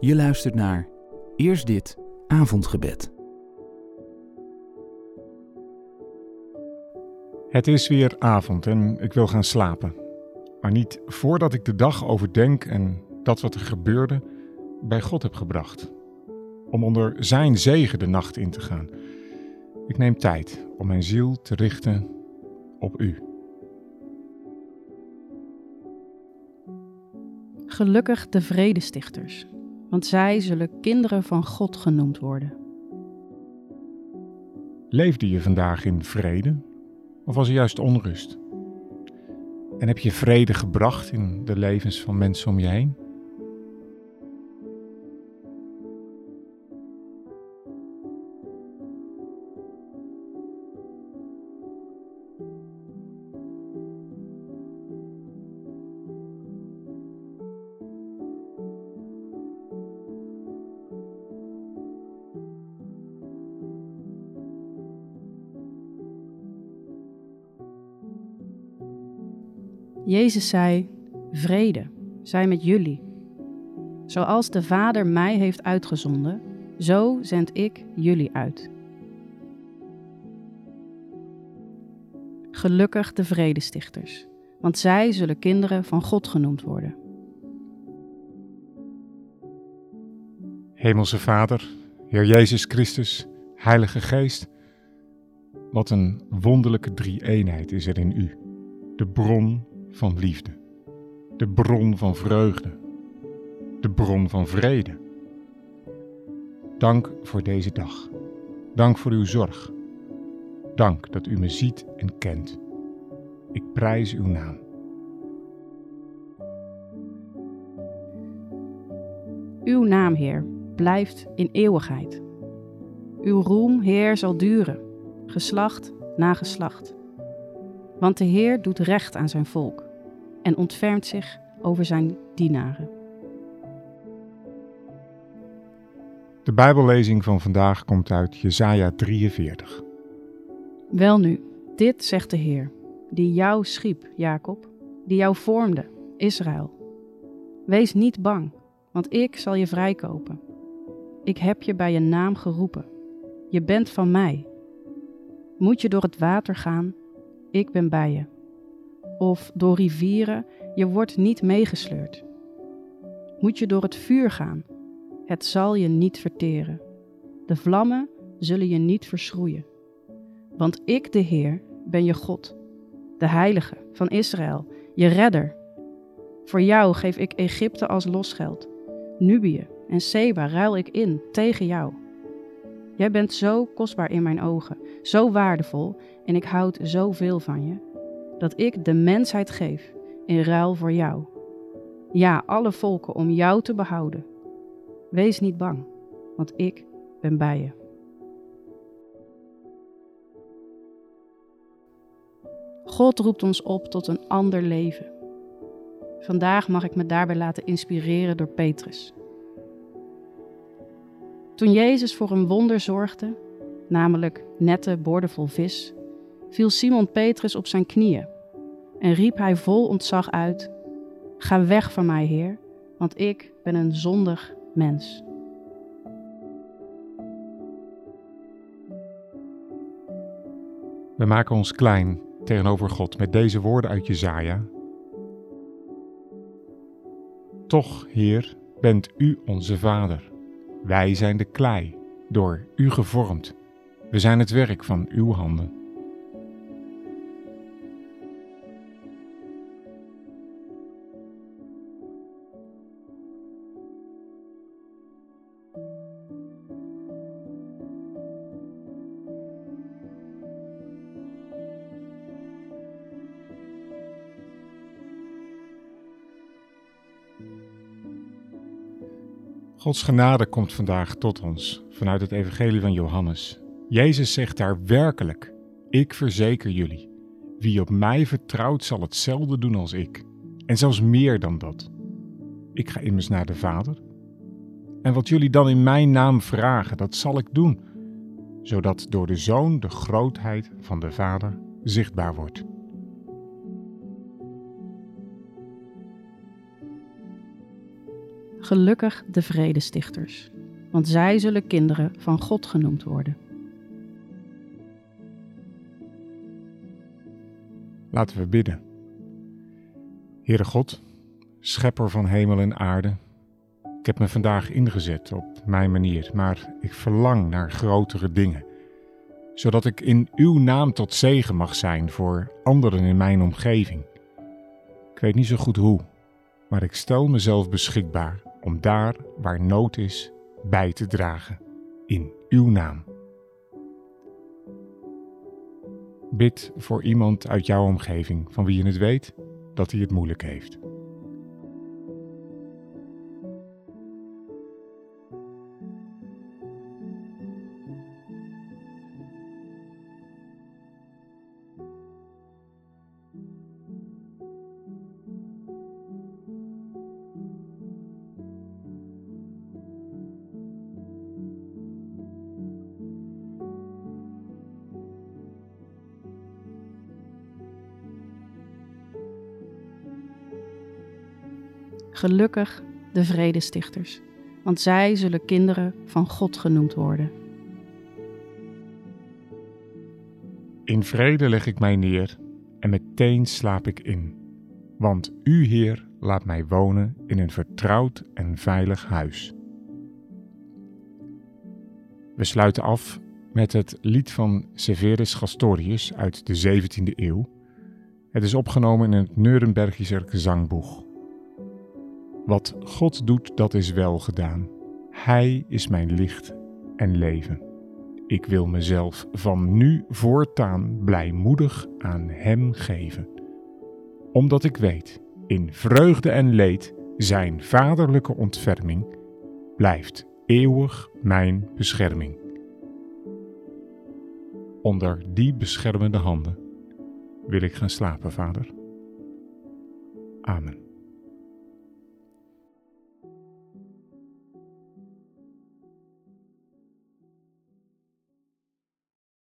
Je luistert naar Eerst dit avondgebed. Het is weer avond en ik wil gaan slapen. Maar niet voordat ik de dag overdenk en dat wat er gebeurde bij God heb gebracht. Om onder Zijn zegen de nacht in te gaan. Ik neem tijd om mijn ziel te richten op U. Gelukkig de vredestichters, want zij zullen kinderen van God genoemd worden. Leefde je vandaag in vrede of was er juist onrust? En heb je vrede gebracht in de levens van mensen om je heen? Jezus zei: Vrede, zij met jullie. Zoals de Vader mij heeft uitgezonden, zo zend ik jullie uit. Gelukkig de vredestichters, want zij zullen kinderen van God genoemd worden. Hemelse Vader, Heer Jezus Christus, Heilige Geest, wat een wonderlijke drie-eenheid is er in U, de bron van liefde, de bron van vreugde, de bron van vrede. Dank voor deze dag. Dank voor uw zorg. Dank dat u me ziet en kent. Ik prijs uw naam. Uw naam, Heer, blijft in eeuwigheid. Uw roem, Heer, zal duren, geslacht na geslacht. Want de Heer doet recht aan zijn volk en ontfermt zich over zijn dienaren. De Bijbellezing van vandaag komt uit Jesaja 43. Welnu, dit zegt de Heer, die jou schiep, Jacob, die jou vormde, Israël. Wees niet bang, want ik zal je vrijkopen. Ik heb je bij je naam geroepen. Je bent van mij. Moet je door het water gaan, ik ben bij je. Of door rivieren, je wordt niet meegesleurd. Moet je door het vuur gaan, het zal je niet verteren. De vlammen zullen je niet verschroeien. Want ik, de Heer, ben je God, de Heilige van Israël, je redder. Voor jou geef ik Egypte als losgeld. Nubië en Seba ruil ik in tegen jou. Jij bent zo kostbaar in mijn ogen, zo waardevol en ik houd zoveel van je, dat ik de mensheid geef in ruil voor jou. Ja, alle volken om jou te behouden. Wees niet bang, want ik ben bij je. God roept ons op tot een ander leven. Vandaag mag ik me daarbij laten inspireren door Petrus. Toen Jezus voor een wonder zorgde, namelijk nette borden vol vis, viel Simon Petrus op zijn knieën en riep hij vol ontzag uit: Ga weg van mij, Heer, want ik ben een zondig mens. We maken ons klein tegenover God met deze woorden uit Jesaja. Toch, Heer, bent U onze Vader. Wij zijn de klei, door U gevormd. We zijn het werk van Uw handen. Gods genade komt vandaag tot ons vanuit het Evangelie van Johannes. Jezus zegt daar werkelijk: Ik verzeker jullie, wie op mij vertrouwt zal hetzelfde doen als ik, en zelfs meer dan dat. Ik ga immers naar de Vader. En wat jullie dan in mijn naam vragen, dat zal ik doen, zodat door de Zoon de grootheid van de Vader zichtbaar wordt. Gelukkig de vredestichters, want zij zullen kinderen van God genoemd worden. Laten we bidden. Heere God, schepper van hemel en aarde, ik heb me vandaag ingezet op mijn manier, maar ik verlang naar grotere dingen, zodat ik in uw naam tot zegen mag zijn voor anderen in mijn omgeving. Ik weet niet zo goed hoe, maar ik stel mezelf beschikbaar om daar waar nood is bij te dragen, in uw naam. Bid voor iemand uit jouw omgeving van wie je het weet dat hij het moeilijk heeft. Gelukkig de vredestichters, want zij zullen kinderen van God genoemd worden. In vrede leg ik mij neer en meteen slaap ik in, want U, Heer, laat mij wonen in een vertrouwd en veilig huis. We sluiten af met het lied van Severus Gastorius uit de 17e eeuw. Het is opgenomen in het Nurembergischer Gezangboeg. Wat God doet, dat is wel gedaan. Hij is mijn licht en leven. Ik wil mezelf van nu voortaan blijmoedig aan Hem geven. Omdat ik weet, in vreugde en leed, Zijn vaderlijke ontferming blijft eeuwig mijn bescherming. Onder die beschermende handen wil ik gaan slapen, Vader. Amen.